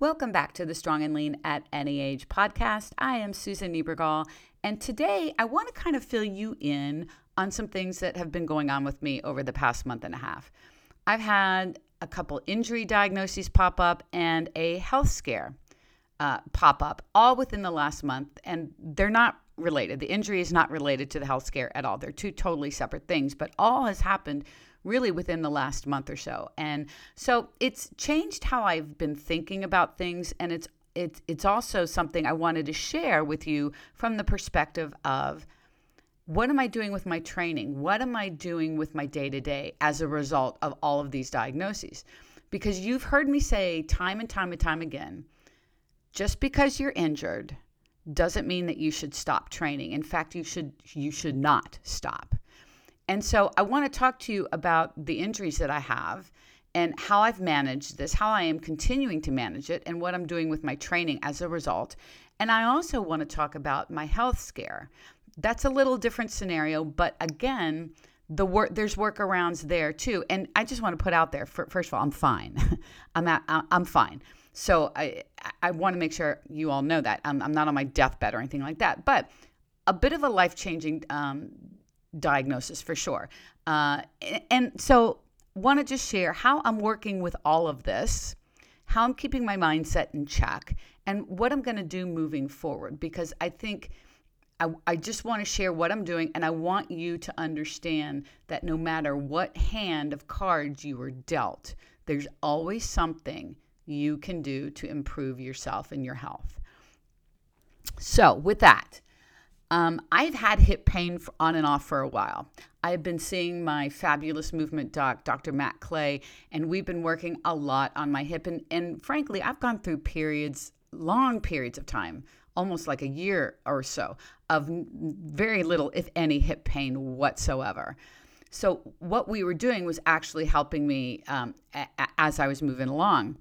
Welcome back to the Strong and Lean at Any Age podcast. I am Susan Niebergall, and today I want to kind of fill you in on some things that have been going on with me over the past month and a half. I've had a couple injury diagnoses pop up and a health scare uh, pop up all within the last month, and they're not related. The injury is not related to the health scare at all. They're two totally separate things, but all has happened really within the last month or so. And so it's changed how I've been thinking about things and it's it's it's also something I wanted to share with you from the perspective of what am I doing with my training? What am I doing with my day to day as a result of all of these diagnoses? Because you've heard me say time and time and time again, just because you're injured doesn't mean that you should stop training. In fact, you should you should not stop. And so I want to talk to you about the injuries that I have and how I've managed this, how I am continuing to manage it, and what I'm doing with my training as a result. And I also want to talk about my health scare. That's a little different scenario, but again, the work there's workarounds there too. And I just want to put out there, for, first of all, I'm fine. I'm at, I'm fine. So I I want to make sure you all know that I'm, I'm not on my deathbed or anything like that. But a bit of a life changing um, diagnosis for sure. Uh, and so, want to just share how I'm working with all of this, how I'm keeping my mindset in check, and what I'm going to do moving forward. Because I think I, I just want to share what I'm doing, and I want you to understand that no matter what hand of cards you were dealt, there's always something you can do to improve yourself and your health. So, with that, um, I've had hip pain on and off for a while. I've been seeing my fabulous movement doc, Dr. Matt Clay, and we've been working a lot on my hip. And, and frankly, I've gone through periods, long periods of time, almost like a year or so, of very little, if any, hip pain whatsoever. So, what we were doing was actually helping me um, a- as I was moving along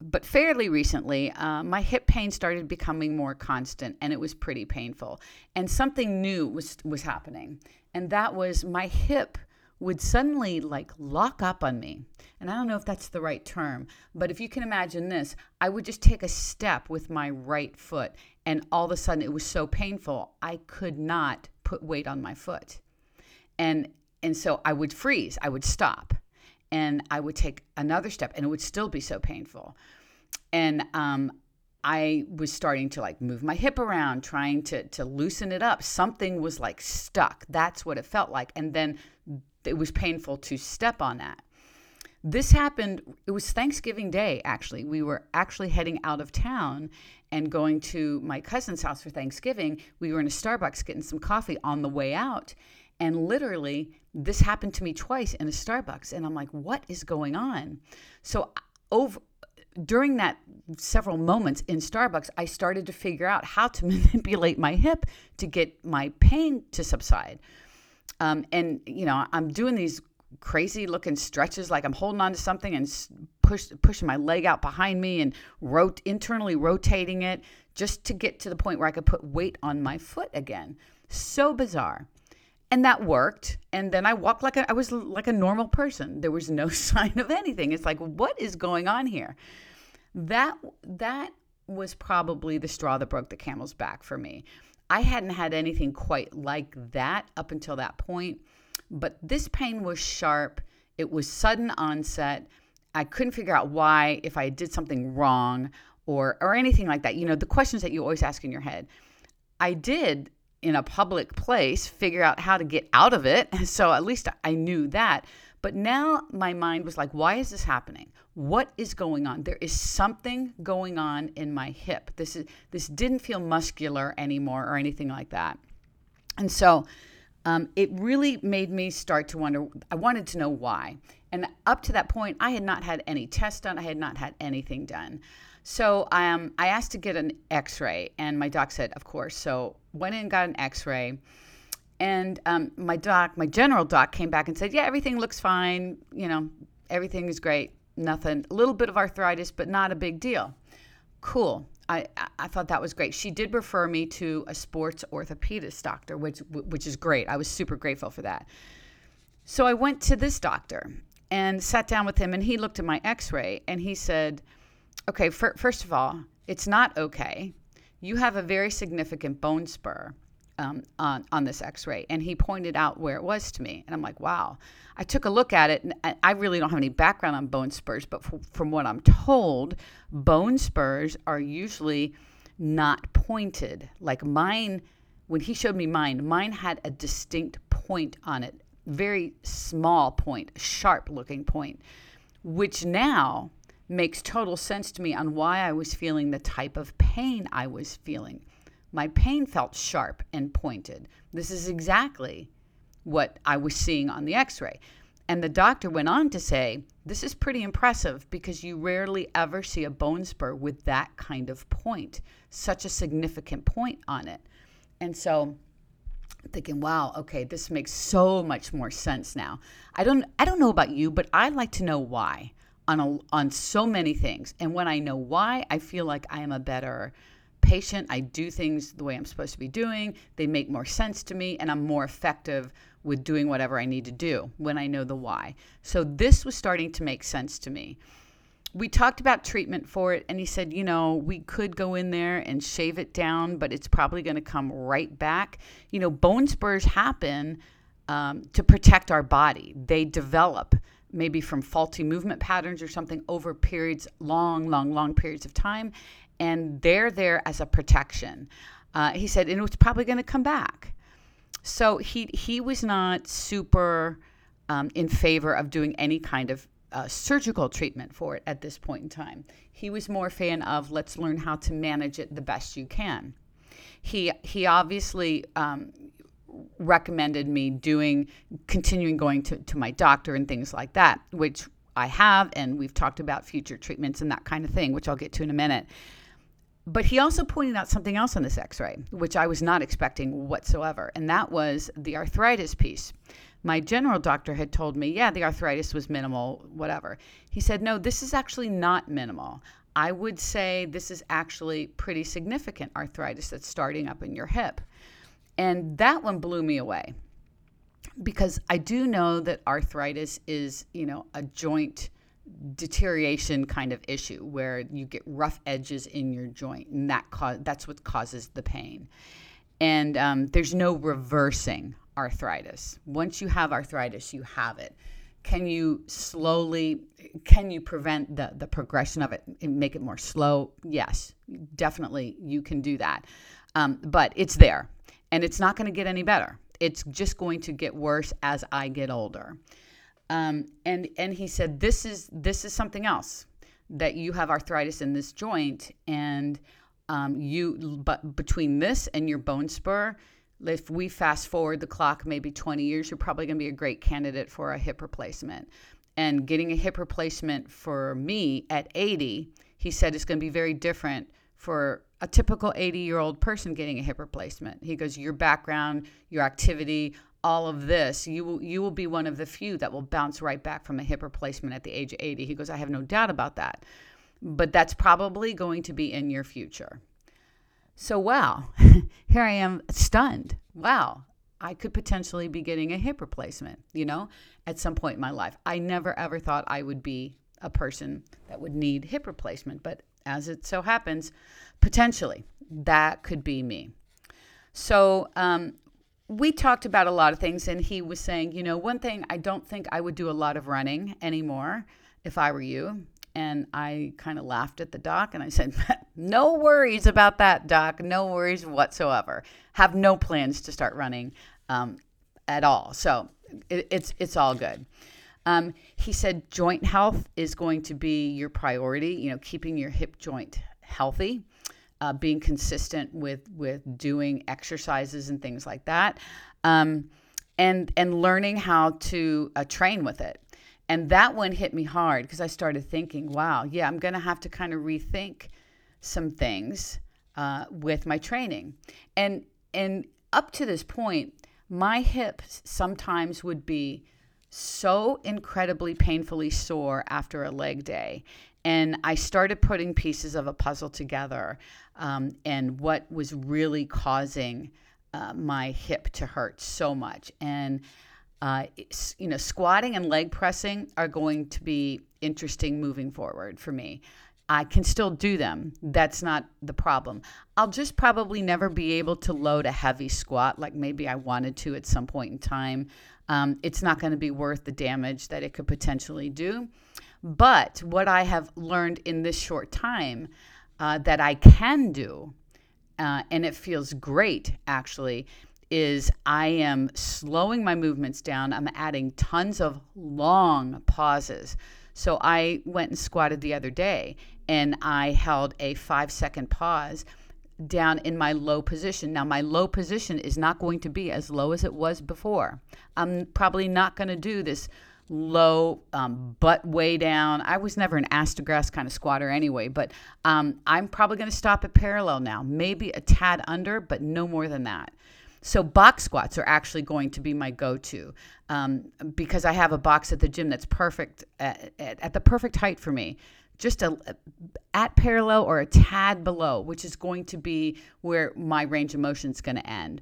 but fairly recently, uh, my hip pain started becoming more constant, and it was pretty painful. And something new was was happening, and that was my hip would suddenly like lock up on me. And I don't know if that's the right term, but if you can imagine this, I would just take a step with my right foot, and all of a sudden it was so painful I could not put weight on my foot, and and so I would freeze. I would stop and I would take another step and it would still be so painful. And um, I was starting to like move my hip around, trying to to loosen it up. Something was like stuck. That's what it felt like. And then it was painful to step on that. This happened, it was Thanksgiving Day, actually. We were actually heading out of town and going to my cousin's house for Thanksgiving. We were in a Starbucks getting some coffee on the way out. And literally, this happened to me twice in a Starbucks. And I'm like, what is going on? So, over during that several moments in Starbucks, I started to figure out how to manipulate my hip to get my pain to subside. Um, and, you know, I'm doing these crazy looking stretches like I'm holding on to something and push, pushing my leg out behind me and rot- internally rotating it just to get to the point where I could put weight on my foot again. So bizarre and that worked and then i walked like a, i was like a normal person. There was no sign of anything. It's like what is going on here? That that was probably the straw that broke the camel's back for me. I hadn't had anything quite like that up until that point but this pain was sharp. It was sudden onset. I couldn't figure out why if i did something wrong or or anything like that. You know the questions that you always ask in your head. I did in a public place figure out how to get out of it. So at least I knew that. But now my mind was like, why is this happening? What is going on? There is something going on in my hip. This is this didn't feel muscular anymore or anything like that. And so um, it really made me start to wonder. I wanted to know why. And up to that point, I had not had any tests done. I had not had anything done. So um, I asked to get an x ray, and my doc said, of course. So went in and got an x ray. And um, my doc, my general doc, came back and said, yeah, everything looks fine. You know, everything is great. Nothing, a little bit of arthritis, but not a big deal. Cool. I, I thought that was great. She did refer me to a sports orthopedist doctor, which which is great. I was super grateful for that. So I went to this doctor and sat down with him, and he looked at my X-ray and he said, okay, for, first of all, it's not okay. You have a very significant bone spur um, on, on this x ray. And he pointed out where it was to me. And I'm like, wow. I took a look at it, and I really don't have any background on bone spurs, but f- from what I'm told, bone spurs are usually not pointed. Like mine, when he showed me mine, mine had a distinct point on it, very small point, sharp looking point, which now makes total sense to me on why I was feeling the type of pain I was feeling. My pain felt sharp and pointed. This is exactly what I was seeing on the x ray. And the doctor went on to say, This is pretty impressive because you rarely ever see a bone spur with that kind of point, such a significant point on it. And so thinking, wow, okay, this makes so much more sense now. I don't I don't know about you, but I like to know why on a, on so many things. And when I know why, I feel like I am a better patient. I do things the way I'm supposed to be doing. They make more sense to me, and I'm more effective with doing whatever I need to do when I know the why. So this was starting to make sense to me. We talked about treatment for it, and he said, you know, we could go in there and shave it down, but it's probably going to come right back. You know, bone spurs happen um, to protect our body, they develop maybe from faulty movement patterns or something over periods, long, long, long periods of time. And they're there as a protection. Uh, he said, and it's probably going to come back. So he, he was not super um, in favor of doing any kind of uh, surgical treatment for it at this point in time. He was more a fan of let's learn how to manage it the best you can. He, he obviously um, recommended me doing continuing going to, to my doctor and things like that which i have and we've talked about future treatments and that kind of thing which i'll get to in a minute. But he also pointed out something else on this x-ray which i was not expecting whatsoever and that was the arthritis piece. My general doctor had told me yeah the arthritis was minimal whatever. He said no this is actually not minimal. I would say this is actually pretty significant arthritis that's starting up in your hip and that one blew me away because I do know that arthritis is, you know, a joint deterioration kind of issue where you get rough edges in your joint, and that cause that's what causes the pain. And um, there's no reversing arthritis. Once you have arthritis, you have it. Can you slowly? Can you prevent the the progression of it and make it more slow? Yes, definitely you can do that. Um, but it's there and it's not going to get any better. It's just going to get worse as I get older. Um, and and he said this is this is something else that you have arthritis in this joint, and um, you but between this and your bone spur, if we fast forward the clock maybe 20 years, you're probably going to be a great candidate for a hip replacement. And getting a hip replacement for me at 80, he said, is going to be very different for a typical 80 year old person getting a hip replacement. He goes, Your background, your activity, all of this, you will, you will be one of the few that will bounce right back from a hip replacement at the age of 80. He goes, I have no doubt about that. But that's probably going to be in your future. So, wow, here I am stunned. Wow, I could potentially be getting a hip replacement, you know, at some point in my life. I never ever thought I would be a person that would need hip replacement, but as it so happens, potentially that could be me. So, um, we talked about a lot of things, and he was saying, you know, one thing I don't think I would do a lot of running anymore if I were you. And I kind of laughed at the doc and I said, No worries about that, doc. No worries whatsoever. Have no plans to start running um, at all. So it, it's, it's all good. Um, he said joint health is going to be your priority, you know, keeping your hip joint healthy. Uh, being consistent with with doing exercises and things like that, um, and and learning how to uh, train with it. And that one hit me hard because I started thinking, wow, yeah, I'm going to have to kind of rethink some things uh, with my training. And and up to this point, my hips sometimes would be so incredibly painfully sore after a leg day. And I started putting pieces of a puzzle together um, and what was really causing uh, my hip to hurt so much. And, uh, you know, squatting and leg pressing are going to be interesting moving forward for me. I can still do them. That's not the problem. I'll just probably never be able to load a heavy squat like maybe I wanted to at some point in time. Um, it's not going to be worth the damage that it could potentially do. But what I have learned in this short time uh, that I can do, uh, and it feels great actually, is I am slowing my movements down. I'm adding tons of long pauses. So I went and squatted the other day and I held a five second pause down in my low position. Now, my low position is not going to be as low as it was before. I'm probably not going to do this low um, butt way down. I was never an ass to grass kind of squatter anyway, but um, I'm probably going to stop at parallel now, maybe a tad under, but no more than that. So box squats are actually going to be my go-to um, because I have a box at the gym that's perfect at, at, at the perfect height for me just a, at parallel or a tad below, which is going to be where my range of motion is going to end.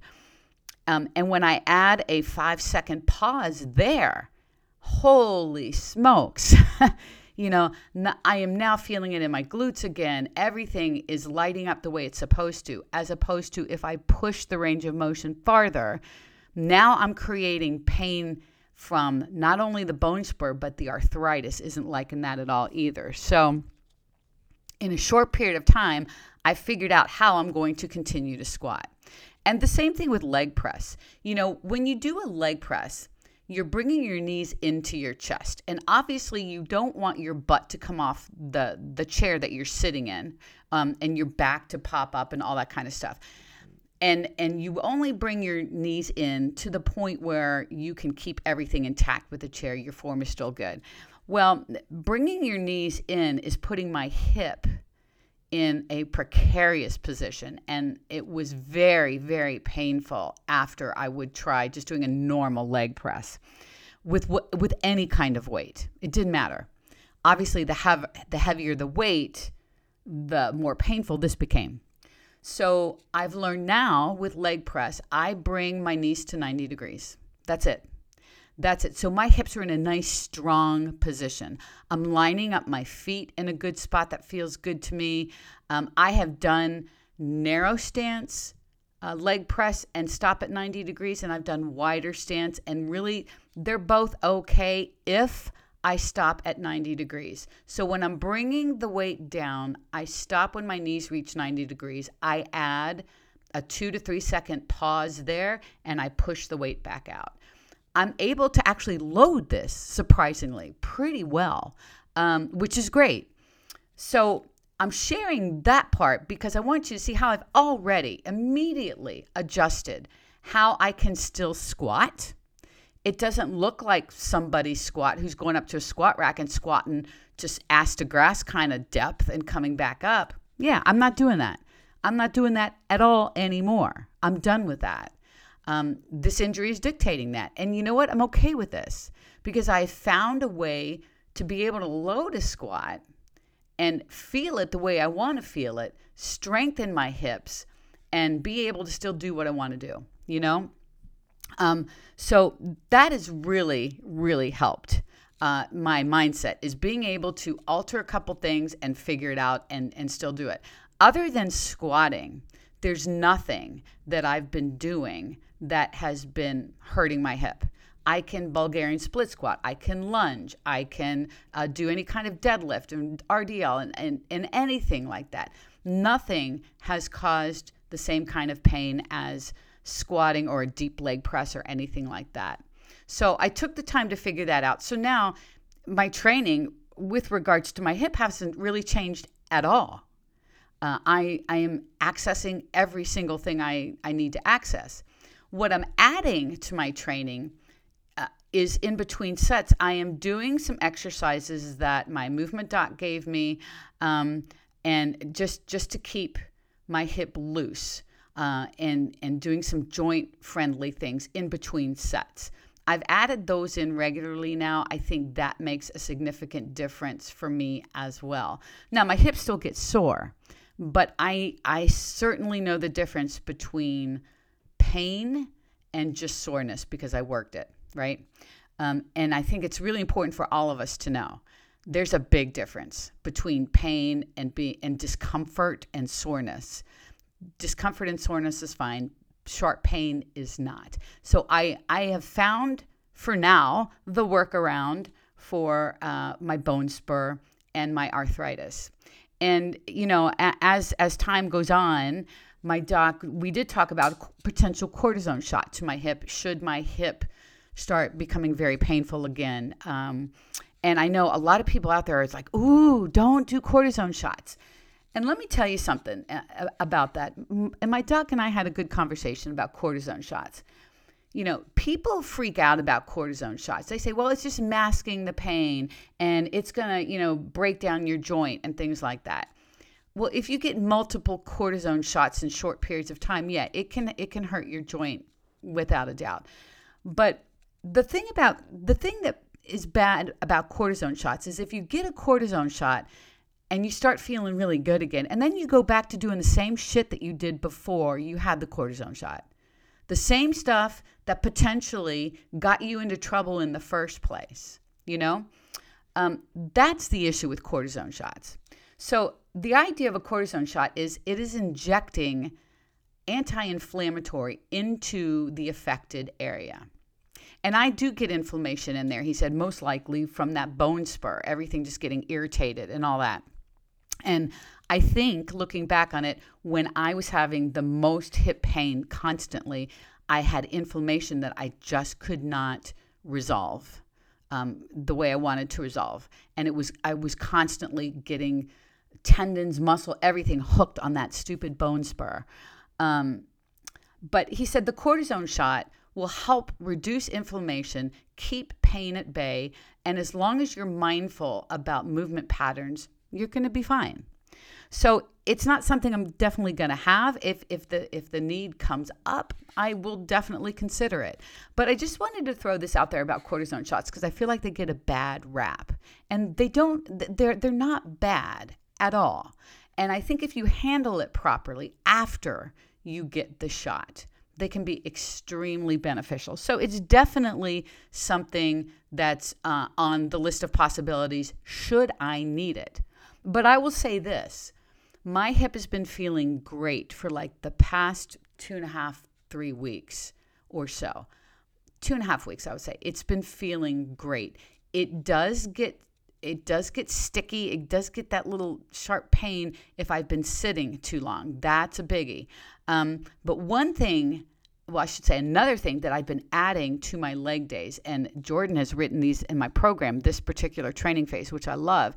Um, and when I add a five second pause there, holy smokes. you know, I am now feeling it in my glutes again. Everything is lighting up the way it's supposed to, as opposed to if I push the range of motion farther, now I'm creating pain from not only the bone spur, but the arthritis isn't liking that at all either. So, in a short period of time, I figured out how I'm going to continue to squat. And the same thing with leg press. You know, when you do a leg press, you're bringing your knees into your chest. And obviously, you don't want your butt to come off the, the chair that you're sitting in um, and your back to pop up and all that kind of stuff and and you only bring your knees in to the point where you can keep everything intact with the chair your form is still good. Well bringing your knees in is putting my hip in a precarious position and it was very very painful after i would try just doing a normal leg press with with any kind of weight. It didn't matter. Obviously the the heavier the weight the more painful this became so I've learned now with leg press, I bring my knees to 90 degrees. That's it. That's it. So my hips are in a nice, strong position. I'm lining up my feet in a good spot that feels good to me. Um, I have done narrow stance, uh, leg press, and stop at 90 degrees, and I've done wider stance, and really, they're both okay if I stop at 90 degrees. So when I'm bringing the weight down, I stop when my knees reach 90 degrees. I add a two to three second pause there and I push the weight back out. I'm able to actually load this surprisingly pretty well, um, which is great. So I'm sharing that part because I want you to see how I've already immediately adjusted how I can still squat it doesn't look like somebody squat who's going up to a squat rack and squatting just ass to grass kind of depth and coming back up. Yeah, I'm not doing that. I'm not doing that at all anymore. I'm done with that. Um, this injury is dictating that. And you know what? I'm okay with this because I found a way to be able to load a squat and feel it the way I want to feel it, strengthen my hips, and be able to still do what I want to do. You know? Um, so that has really, really helped uh, my mindset is being able to alter a couple things and figure it out and, and still do it. Other than squatting, there's nothing that I've been doing that has been hurting my hip. I can Bulgarian split squat. I can lunge. I can uh, do any kind of deadlift and RDL and, and, and anything like that. Nothing has caused the same kind of pain as squatting or a deep leg press or anything like that. So I took the time to figure that out. So now my training with regards to my hip hasn't really changed at all. Uh, I, I am accessing every single thing I, I need to access. What I'm adding to my training uh, is in between sets, I am doing some exercises that my movement doc gave me, um, and just just to keep my hip loose uh, and and doing some joint friendly things in between sets. I've added those in regularly now. I think that makes a significant difference for me as well. Now my hips still get sore, but I I certainly know the difference between pain and just soreness because I worked it right. Um, and I think it's really important for all of us to know there's a big difference between pain and be and discomfort and soreness. Discomfort and soreness is fine. Sharp pain is not. So I I have found for now the workaround for uh, my bone spur and my arthritis. And you know, as as time goes on, my doc we did talk about potential cortisone shot to my hip should my hip start becoming very painful again. Um, and I know a lot of people out there is like, "Ooh, don't do cortisone shots." And let me tell you something uh, about that. And my doc and I had a good conversation about cortisone shots. You know, people freak out about cortisone shots. They say, well, it's just masking the pain and it's going to, you know, break down your joint and things like that. Well, if you get multiple cortisone shots in short periods of time, yeah, it can it can hurt your joint without a doubt. But the thing about the thing that is bad about cortisone shots is if you get a cortisone shot and you start feeling really good again, and then you go back to doing the same shit that you did before you had the cortisone shot. The same stuff that potentially got you into trouble in the first place, you know? Um, that's the issue with cortisone shots. So, the idea of a cortisone shot is it is injecting anti inflammatory into the affected area. And I do get inflammation in there. He said, most likely from that bone spur, everything just getting irritated and all that. And I think looking back on it, when I was having the most hip pain constantly, I had inflammation that I just could not resolve um, the way I wanted to resolve. And it was, I was constantly getting tendons, muscle, everything hooked on that stupid bone spur. Um, but he said the cortisone shot will help reduce inflammation, keep pain at bay, and as long as you're mindful about movement patterns, you're going to be fine. So it's not something I'm definitely going to have. If if the if the need comes up, I will definitely consider it. But I just wanted to throw this out there about cortisone shots because I feel like they get a bad rap, and they don't. They're they're not bad at all. And I think if you handle it properly after you get the shot, they can be extremely beneficial. So it's definitely something that's uh, on the list of possibilities should I need it. But I will say this my hip has been feeling great for like the past two and a half, three weeks or so. Two and a half weeks, I would say. It's been feeling great. It does get it does get sticky. It does get that little sharp pain if I've been sitting too long. That's a biggie. Um, but one thing, well, I should say another thing that I've been adding to my leg days, and Jordan has written these in my program, this particular training phase, which I love,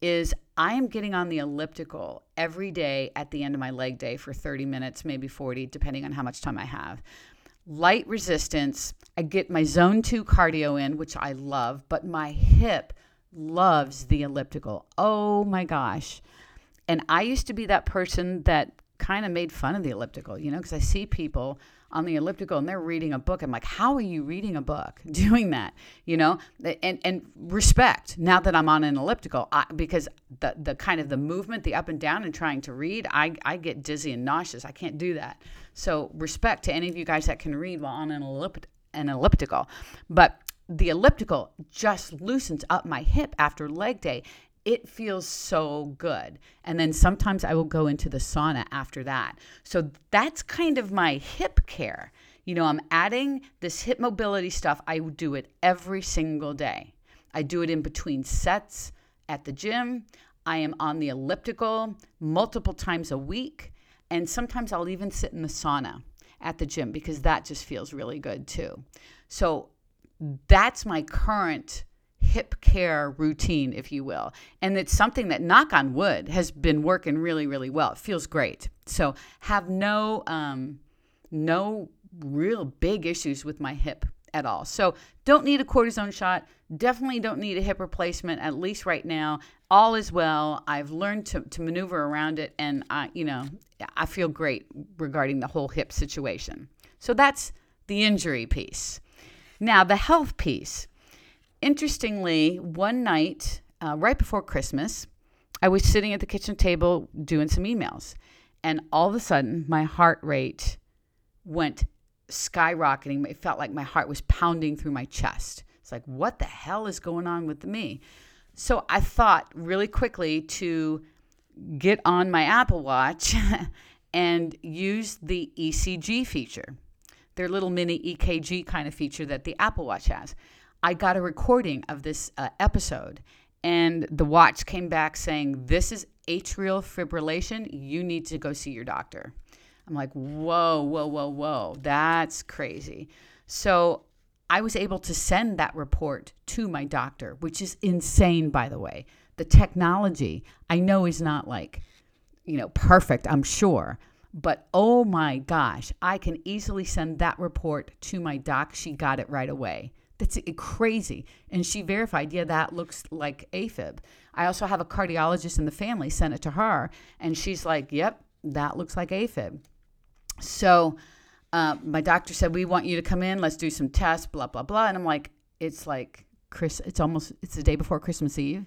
is I am getting on the elliptical every day at the end of my leg day for 30 minutes, maybe 40, depending on how much time I have. Light resistance. I get my zone two cardio in, which I love, but my hip loves the elliptical. Oh my gosh. And I used to be that person that kind of made fun of the elliptical, you know, because I see people on the elliptical and they're reading a book. I'm like, how are you reading a book doing that? You know, and and respect now that I'm on an elliptical I, because the the kind of the movement, the up and down and trying to read, I I get dizzy and nauseous. I can't do that. So respect to any of you guys that can read while on an elliptical an elliptical. But the elliptical just loosens up my hip after leg day. It feels so good. And then sometimes I will go into the sauna after that. So that's kind of my hip care. You know, I'm adding this hip mobility stuff. I would do it every single day. I do it in between sets at the gym. I am on the elliptical multiple times a week. And sometimes I'll even sit in the sauna at the gym because that just feels really good too. So that's my current hip care routine, if you will. And it's something that, knock on wood, has been working really, really well. It feels great. So have no um, no real big issues with my hip at all. So don't need a cortisone shot. Definitely don't need a hip replacement, at least right now. All is well. I've learned to, to maneuver around it, and I, you know, I feel great regarding the whole hip situation. So that's the injury piece. Now, the health piece. Interestingly, one night uh, right before Christmas, I was sitting at the kitchen table doing some emails, and all of a sudden, my heart rate went skyrocketing. It felt like my heart was pounding through my chest. It's like, what the hell is going on with me? So I thought really quickly to get on my Apple Watch and use the ECG feature, their little mini EKG kind of feature that the Apple Watch has. I got a recording of this uh, episode, and the watch came back saying, This is atrial fibrillation. You need to go see your doctor. I'm like, Whoa, whoa, whoa, whoa. That's crazy. So I was able to send that report to my doctor, which is insane, by the way. The technology, I know, is not like, you know, perfect, I'm sure. But oh my gosh, I can easily send that report to my doc. She got it right away. That's crazy. And she verified, yeah, that looks like AFib. I also have a cardiologist in the family, sent it to her, and she's like, yep, that looks like AFib. So uh, my doctor said, we want you to come in, let's do some tests, blah, blah, blah. And I'm like, it's like, Chris, it's almost, it's the day before Christmas Eve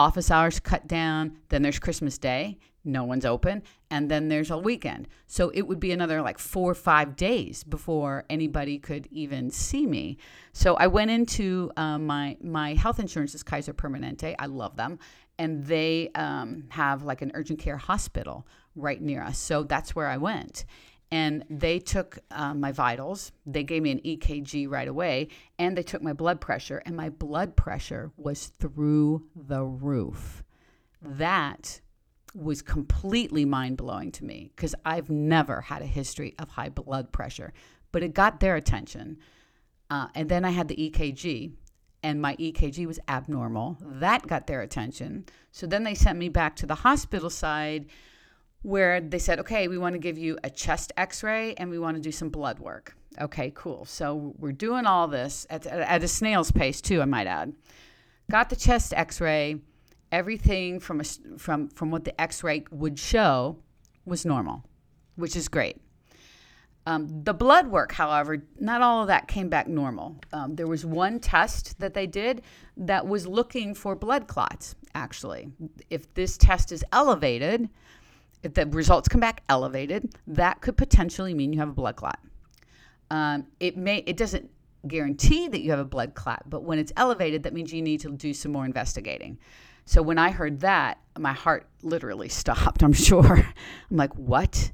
office hours cut down. Then there's Christmas Day, no one's open. And then there's a weekend. So it would be another like four or five days before anybody could even see me. So I went into um, my, my health insurance is Kaiser Permanente. I love them. And they um, have like an urgent care hospital right near us. So that's where I went and they took uh, my vitals. They gave me an EKG right away, and they took my blood pressure, and my blood pressure was through the roof. That was completely mind blowing to me because I've never had a history of high blood pressure, but it got their attention. Uh, and then I had the EKG, and my EKG was abnormal. That got their attention. So then they sent me back to the hospital side where they said, okay, we want to give you a chest x ray and we want to do some blood work. Okay, cool. So we're doing all this at, at a snail's pace, too, I might add. Got the chest x ray. Everything from, a, from, from what the x ray would show was normal, which is great. Um, the blood work, however, not all of that came back normal. Um, there was one test that they did that was looking for blood clots, actually. If this test is elevated, if the results come back elevated, that could potentially mean you have a blood clot. Um, it may it doesn't guarantee that you have a blood clot, but when it's elevated, that means you need to do some more investigating. So when I heard that, my heart literally stopped. I'm sure. I'm like, what?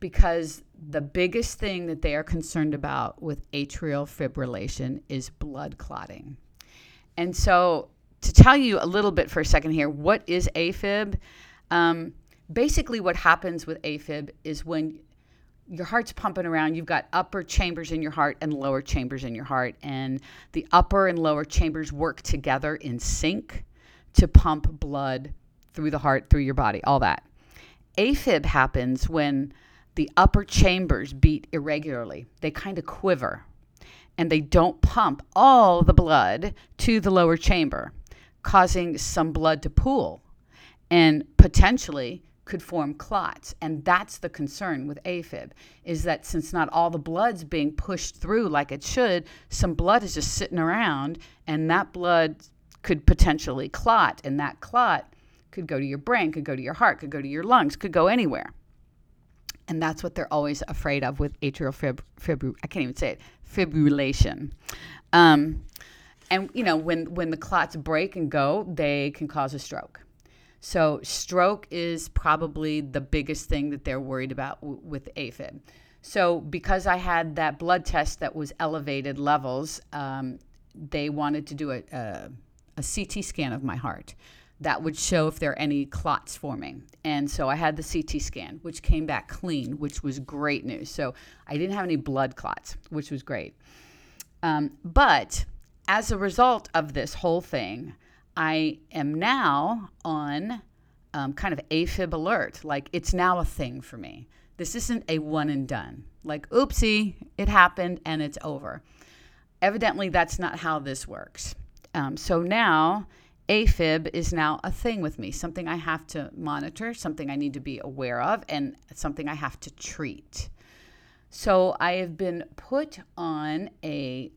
Because the biggest thing that they are concerned about with atrial fibrillation is blood clotting. And so, to tell you a little bit for a second here, what is AFib? Um, basically what happens with AFib is when your heart's pumping around, you've got upper chambers in your heart and lower chambers in your heart. And the upper and lower chambers work together in sync to pump blood through the heart, through your body, all that. AFib happens when the upper chambers beat irregularly, they kind of quiver and they don't pump all the blood to the lower chamber, causing some blood to pool and potentially could form clots. And that's the concern with afib is that since not all the blood's being pushed through like it should some blood is just sitting around and that blood could potentially clot and that clot could go to your brain could go to your heart could go to your lungs could go anywhere. And that's what they're always afraid of with atrial fib, fib I can't even say it fibrillation. Um, and you know when when the clots break and go they can cause a stroke so, stroke is probably the biggest thing that they're worried about w- with AFib. So, because I had that blood test that was elevated levels, um, they wanted to do a, a, a CT scan of my heart that would show if there are any clots forming. And so I had the CT scan, which came back clean, which was great news. So I didn't have any blood clots, which was great. Um, but as a result of this whole thing, I am now on um, kind of AFib alert. Like it's now a thing for me. This isn't a one and done. Like, oopsie, it happened and it's over. Evidently, that's not how this works. Um, so now, AFib is now a thing with me, something I have to monitor, something I need to be aware of, and something I have to treat. So I have been put on a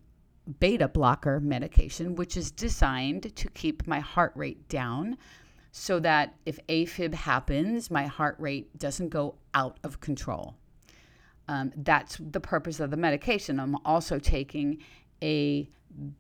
beta blocker medication, which is designed to keep my heart rate down so that if AFib happens, my heart rate doesn't go out of control. Um, that's the purpose of the medication. I'm also taking a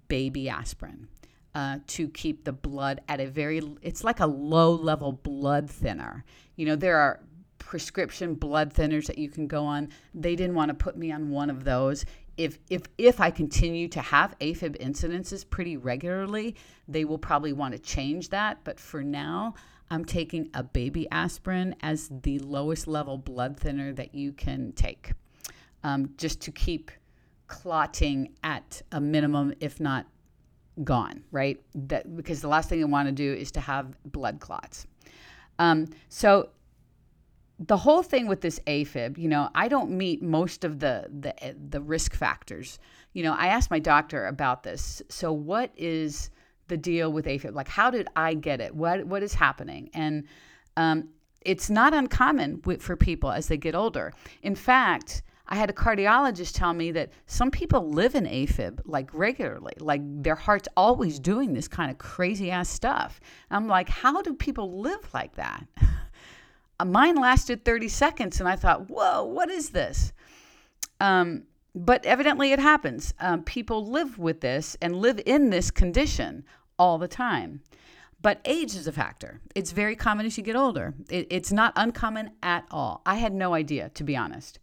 baby aspirin. uh, to keep the blood at a very, it's like a low level blood thinner. You know, there are prescription blood thinners that you can go on. They didn't want to put me on one of those. If, if, if I continue to have AFib incidences pretty regularly, they will probably want to change that. But for now, I'm taking a baby aspirin as the lowest level blood thinner that you can take, um, just to keep clotting at a minimum, if not gone, right? That because the last thing I want to do is to have blood clots. Um, so the whole thing with this AFib, you know, I don't meet most of the the the risk factors. You know, I asked my doctor about this. So what is the deal with AFib? Like, how did I get it? What what is happening? And um, it's not uncommon for people as they get older. In fact, I had a cardiologist tell me that some people live in AFib like regularly, like their heart's always doing this kind of crazy ass stuff. I'm like, how do people live like that? Mine lasted 30 seconds, and I thought, whoa, what is this? Um, but evidently, it happens. Um, people live with this and live in this condition all the time. But age is a factor. It's very common as you get older. It, it's not uncommon at all. I had no idea, to be honest.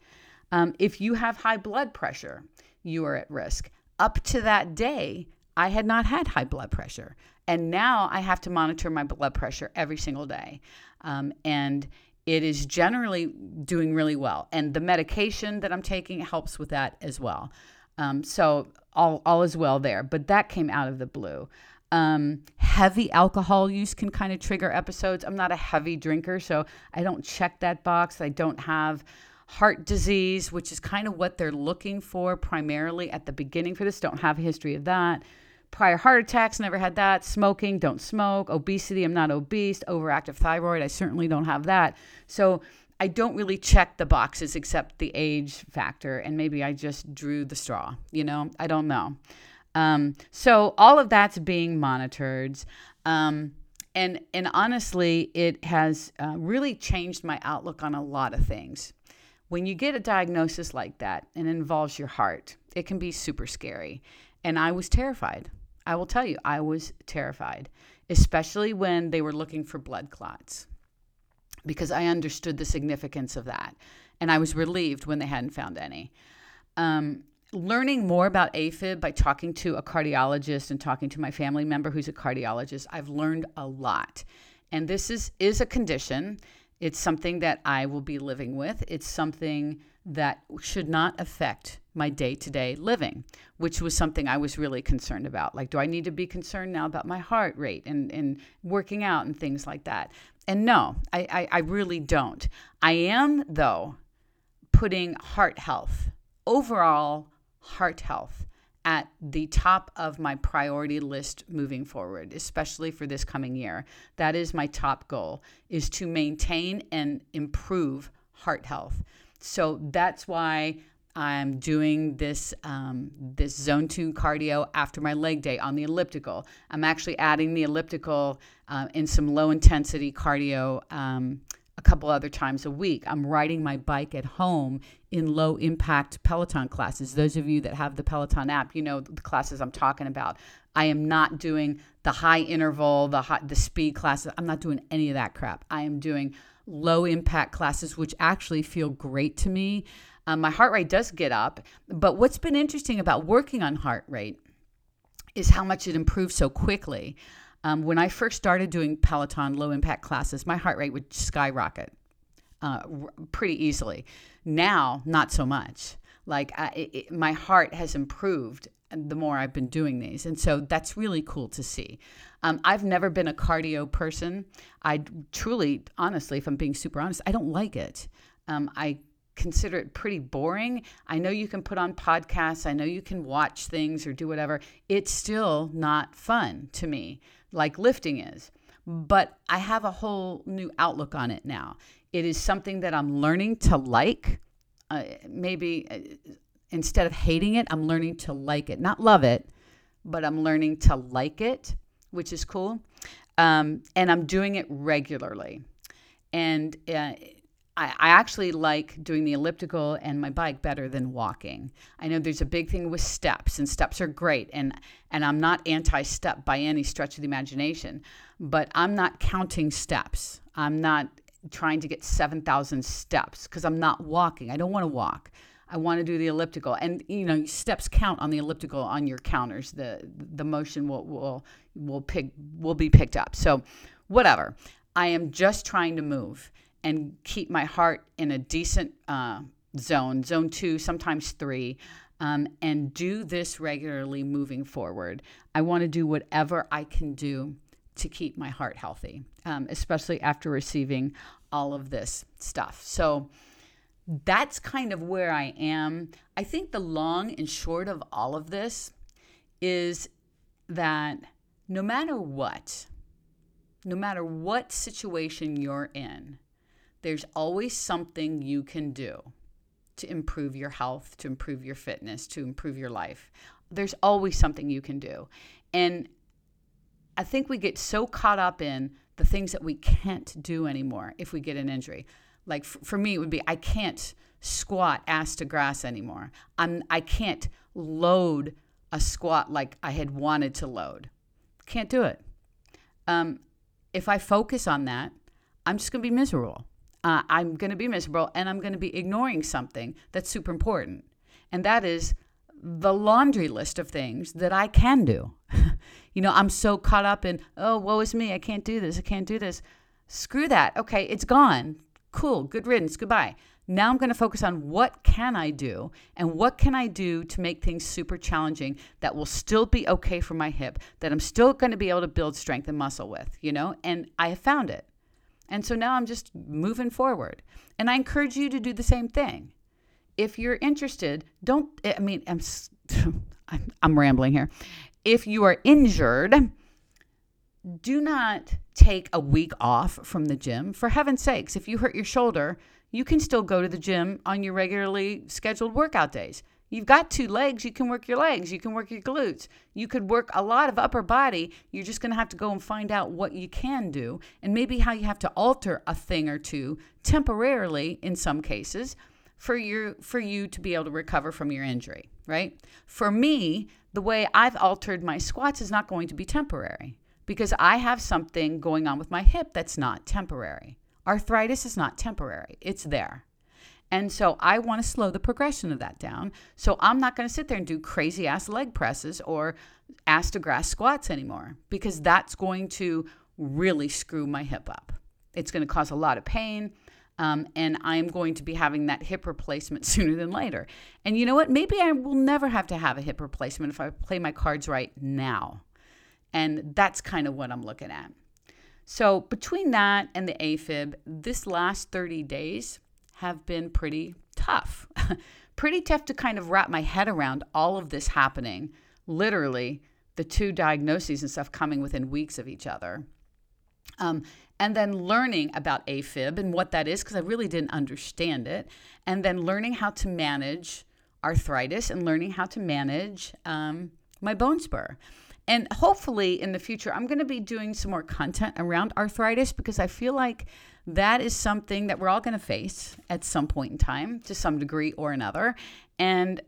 Um, if you have high blood pressure, you are at risk. Up to that day, I had not had high blood pressure. And now I have to monitor my blood pressure every single day. Um, and it is generally doing really well. And the medication that I'm taking helps with that as well. Um, so all, all is well there. But that came out of the blue. Um, heavy alcohol use can kind of trigger episodes. I'm not a heavy drinker, so I don't check that box. I don't have heart disease, which is kind of what they're looking for primarily at the beginning for this. Don't have a history of that. Prior heart attacks, never had that. Smoking, don't smoke. Obesity, I'm not obese. Overactive thyroid, I certainly don't have that. So I don't really check the boxes except the age factor, and maybe I just drew the straw. You know, I don't know. Um, so all of that's being monitored. Um, and, and honestly, it has uh, really changed my outlook on a lot of things. When you get a diagnosis like that and involves your heart, it can be super scary. And I was terrified. I will tell you, I was terrified, especially when they were looking for blood clots because I understood the significance of that. And I was relieved when they hadn't found any. Um, learning more about AFib by talking to a cardiologist and talking to my family member who's a cardiologist, I've learned a lot. And this is, is a condition it's something that I will be living with. It's something that should not affect my day to day living, which was something I was really concerned about. Like, do I need to be concerned now about my heart rate and, and working out and things like that? And no, I, I, I really don't. I am, though, putting heart health, overall heart health, at the top of my priority list moving forward, especially for this coming year. That is my top goal is to maintain and improve heart health. So that's why I'm doing this um, this zone two cardio after my leg day on the elliptical. I'm actually adding the elliptical uh, in some low intensity cardio um, a couple other times a week. I'm riding my bike at home in low impact Peloton classes. Those of you that have the Peloton app, you know the classes I'm talking about. I am not doing the high interval, the high, the speed classes. I'm not doing any of that crap. I am doing low impact classes, which actually feel great to me. Um, my heart rate does get up, but what's been interesting about working on heart rate is how much it improves so quickly. Um, when I first started doing Peloton low impact classes, my heart rate would skyrocket uh, pretty easily. Now, not so much. Like I, it, my heart has improved the more I've been doing these. And so that's really cool to see. Um, I've never been a cardio person. I truly, honestly, if I'm being super honest, I don't like it. Um, I consider it pretty boring. I know you can put on podcasts, I know you can watch things or do whatever. It's still not fun to me like lifting is. But I have a whole new outlook on it now. It is something that I'm learning to like. Uh, maybe uh, instead of hating it, I'm learning to like it. Not love it, but I'm learning to like it, which is cool. Um, and I'm doing it regularly. And uh, I, I actually like doing the elliptical and my bike better than walking. I know there's a big thing with steps, and steps are great, and and I'm not anti-step by any stretch of the imagination, but I'm not counting steps. I'm not trying to get 7,000 steps because I'm not walking. I don't want to walk. I want to do the elliptical, and you know, steps count on the elliptical on your counters. The the motion will will will pick will be picked up. So, whatever. I am just trying to move and keep my heart in a decent uh, zone, zone two, sometimes three, um, and do this regularly moving forward. I want to do whatever I can do to keep my heart healthy, um, especially after receiving all of this stuff. So that's kind of where I am. I think the long and short of all of this is that no matter what, no matter what situation you're in, there's always something you can do to improve your health, to improve your fitness, to improve your life. There's always something you can do. And I think we get so caught up in the things that we can't do anymore if we get an injury. Like f- for me, it would be I can't squat ass to grass anymore. I'm I can't load a squat like I had wanted to load. Can't do it. Um, if I focus on that, I'm just going to be miserable uh, I'm going to be miserable and I'm going to be ignoring something that's super important. And that is the laundry list of things that I can do. you know, I'm so caught up in, oh, woe is me. I can't do this. I can't do this. Screw that. Okay, it's gone. Cool. Good riddance. Goodbye. Now I'm going to focus on what can I do and what can I do to make things super challenging that will still be okay for my hip, that I'm still going to be able to build strength and muscle with, you know? And I have found it. And so now I'm just moving forward. And I encourage you to do the same thing. If you're interested, don't, I mean, I'm, I'm rambling here. If you are injured, do not take a week off from the gym. For heaven's sakes, if you hurt your shoulder, you can still go to the gym on your regularly scheduled workout days. You've got two legs, you can work your legs, you can work your glutes. You could work a lot of upper body. You're just going to have to go and find out what you can do and maybe how you have to alter a thing or two temporarily in some cases for your for you to be able to recover from your injury, right? For me, the way I've altered my squats is not going to be temporary because I have something going on with my hip that's not temporary. Arthritis is not temporary. It's there. And so I want to slow the progression of that down. So I'm not going to sit there and do crazy ass leg presses or ass to grass squats anymore because that's going to really screw my hip up. It's going to cause a lot of pain. Um, and I'm going to be having that hip replacement sooner than later. And you know what? Maybe I will never have to have a hip replacement if I play my cards right now. And that's kind of what I'm looking at. So, between that and the AFib, this last 30 days, have been pretty tough. pretty tough to kind of wrap my head around all of this happening. Literally, the two diagnoses and stuff coming within weeks of each other. Um, and then learning about AFib and what that is, because I really didn't understand it. And then learning how to manage arthritis and learning how to manage um, my bone spur. And hopefully in the future, I'm going to be doing some more content around arthritis because I feel like that is something that we're all going to face at some point in time to some degree or another. And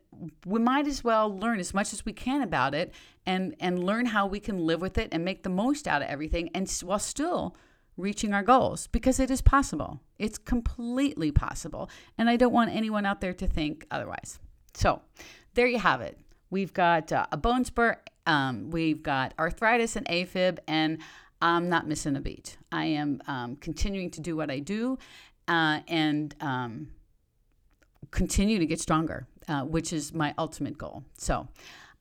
we might as well learn as much as we can about it and and learn how we can live with it and make the most out of everything and while still reaching our goals because it is possible. It's completely possible. And i don't want anyone out there to think otherwise. So there you have it we've got uh, a bone spur um, we've got arthritis and afib and I'm not missing a beat. I am um, continuing to do what I do uh, and um, continue to get stronger, uh, which is my ultimate goal. So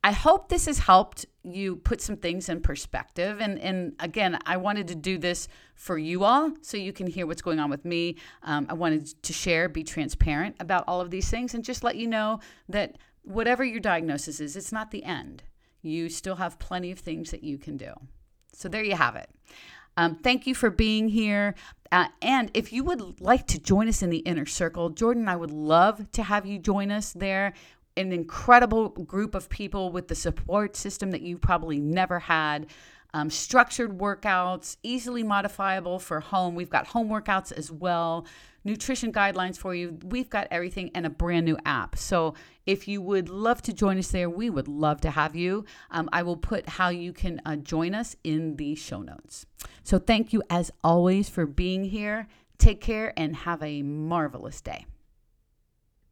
I hope this has helped you put some things in perspective. And, and again, I wanted to do this for you all so you can hear what's going on with me. Um, I wanted to share, be transparent about all of these things, and just let you know that whatever your diagnosis is, it's not the end. You still have plenty of things that you can do. So there you have it. Um, thank you for being here. Uh, and if you would like to join us in the inner circle, Jordan, I would love to have you join us there. An incredible group of people with the support system that you probably never had. Um, structured workouts, easily modifiable for home. We've got home workouts as well nutrition guidelines for you. We've got everything and a brand new app. So if you would love to join us there, we would love to have you. Um, I will put how you can uh, join us in the show notes. So thank you as always for being here. Take care and have a marvelous day.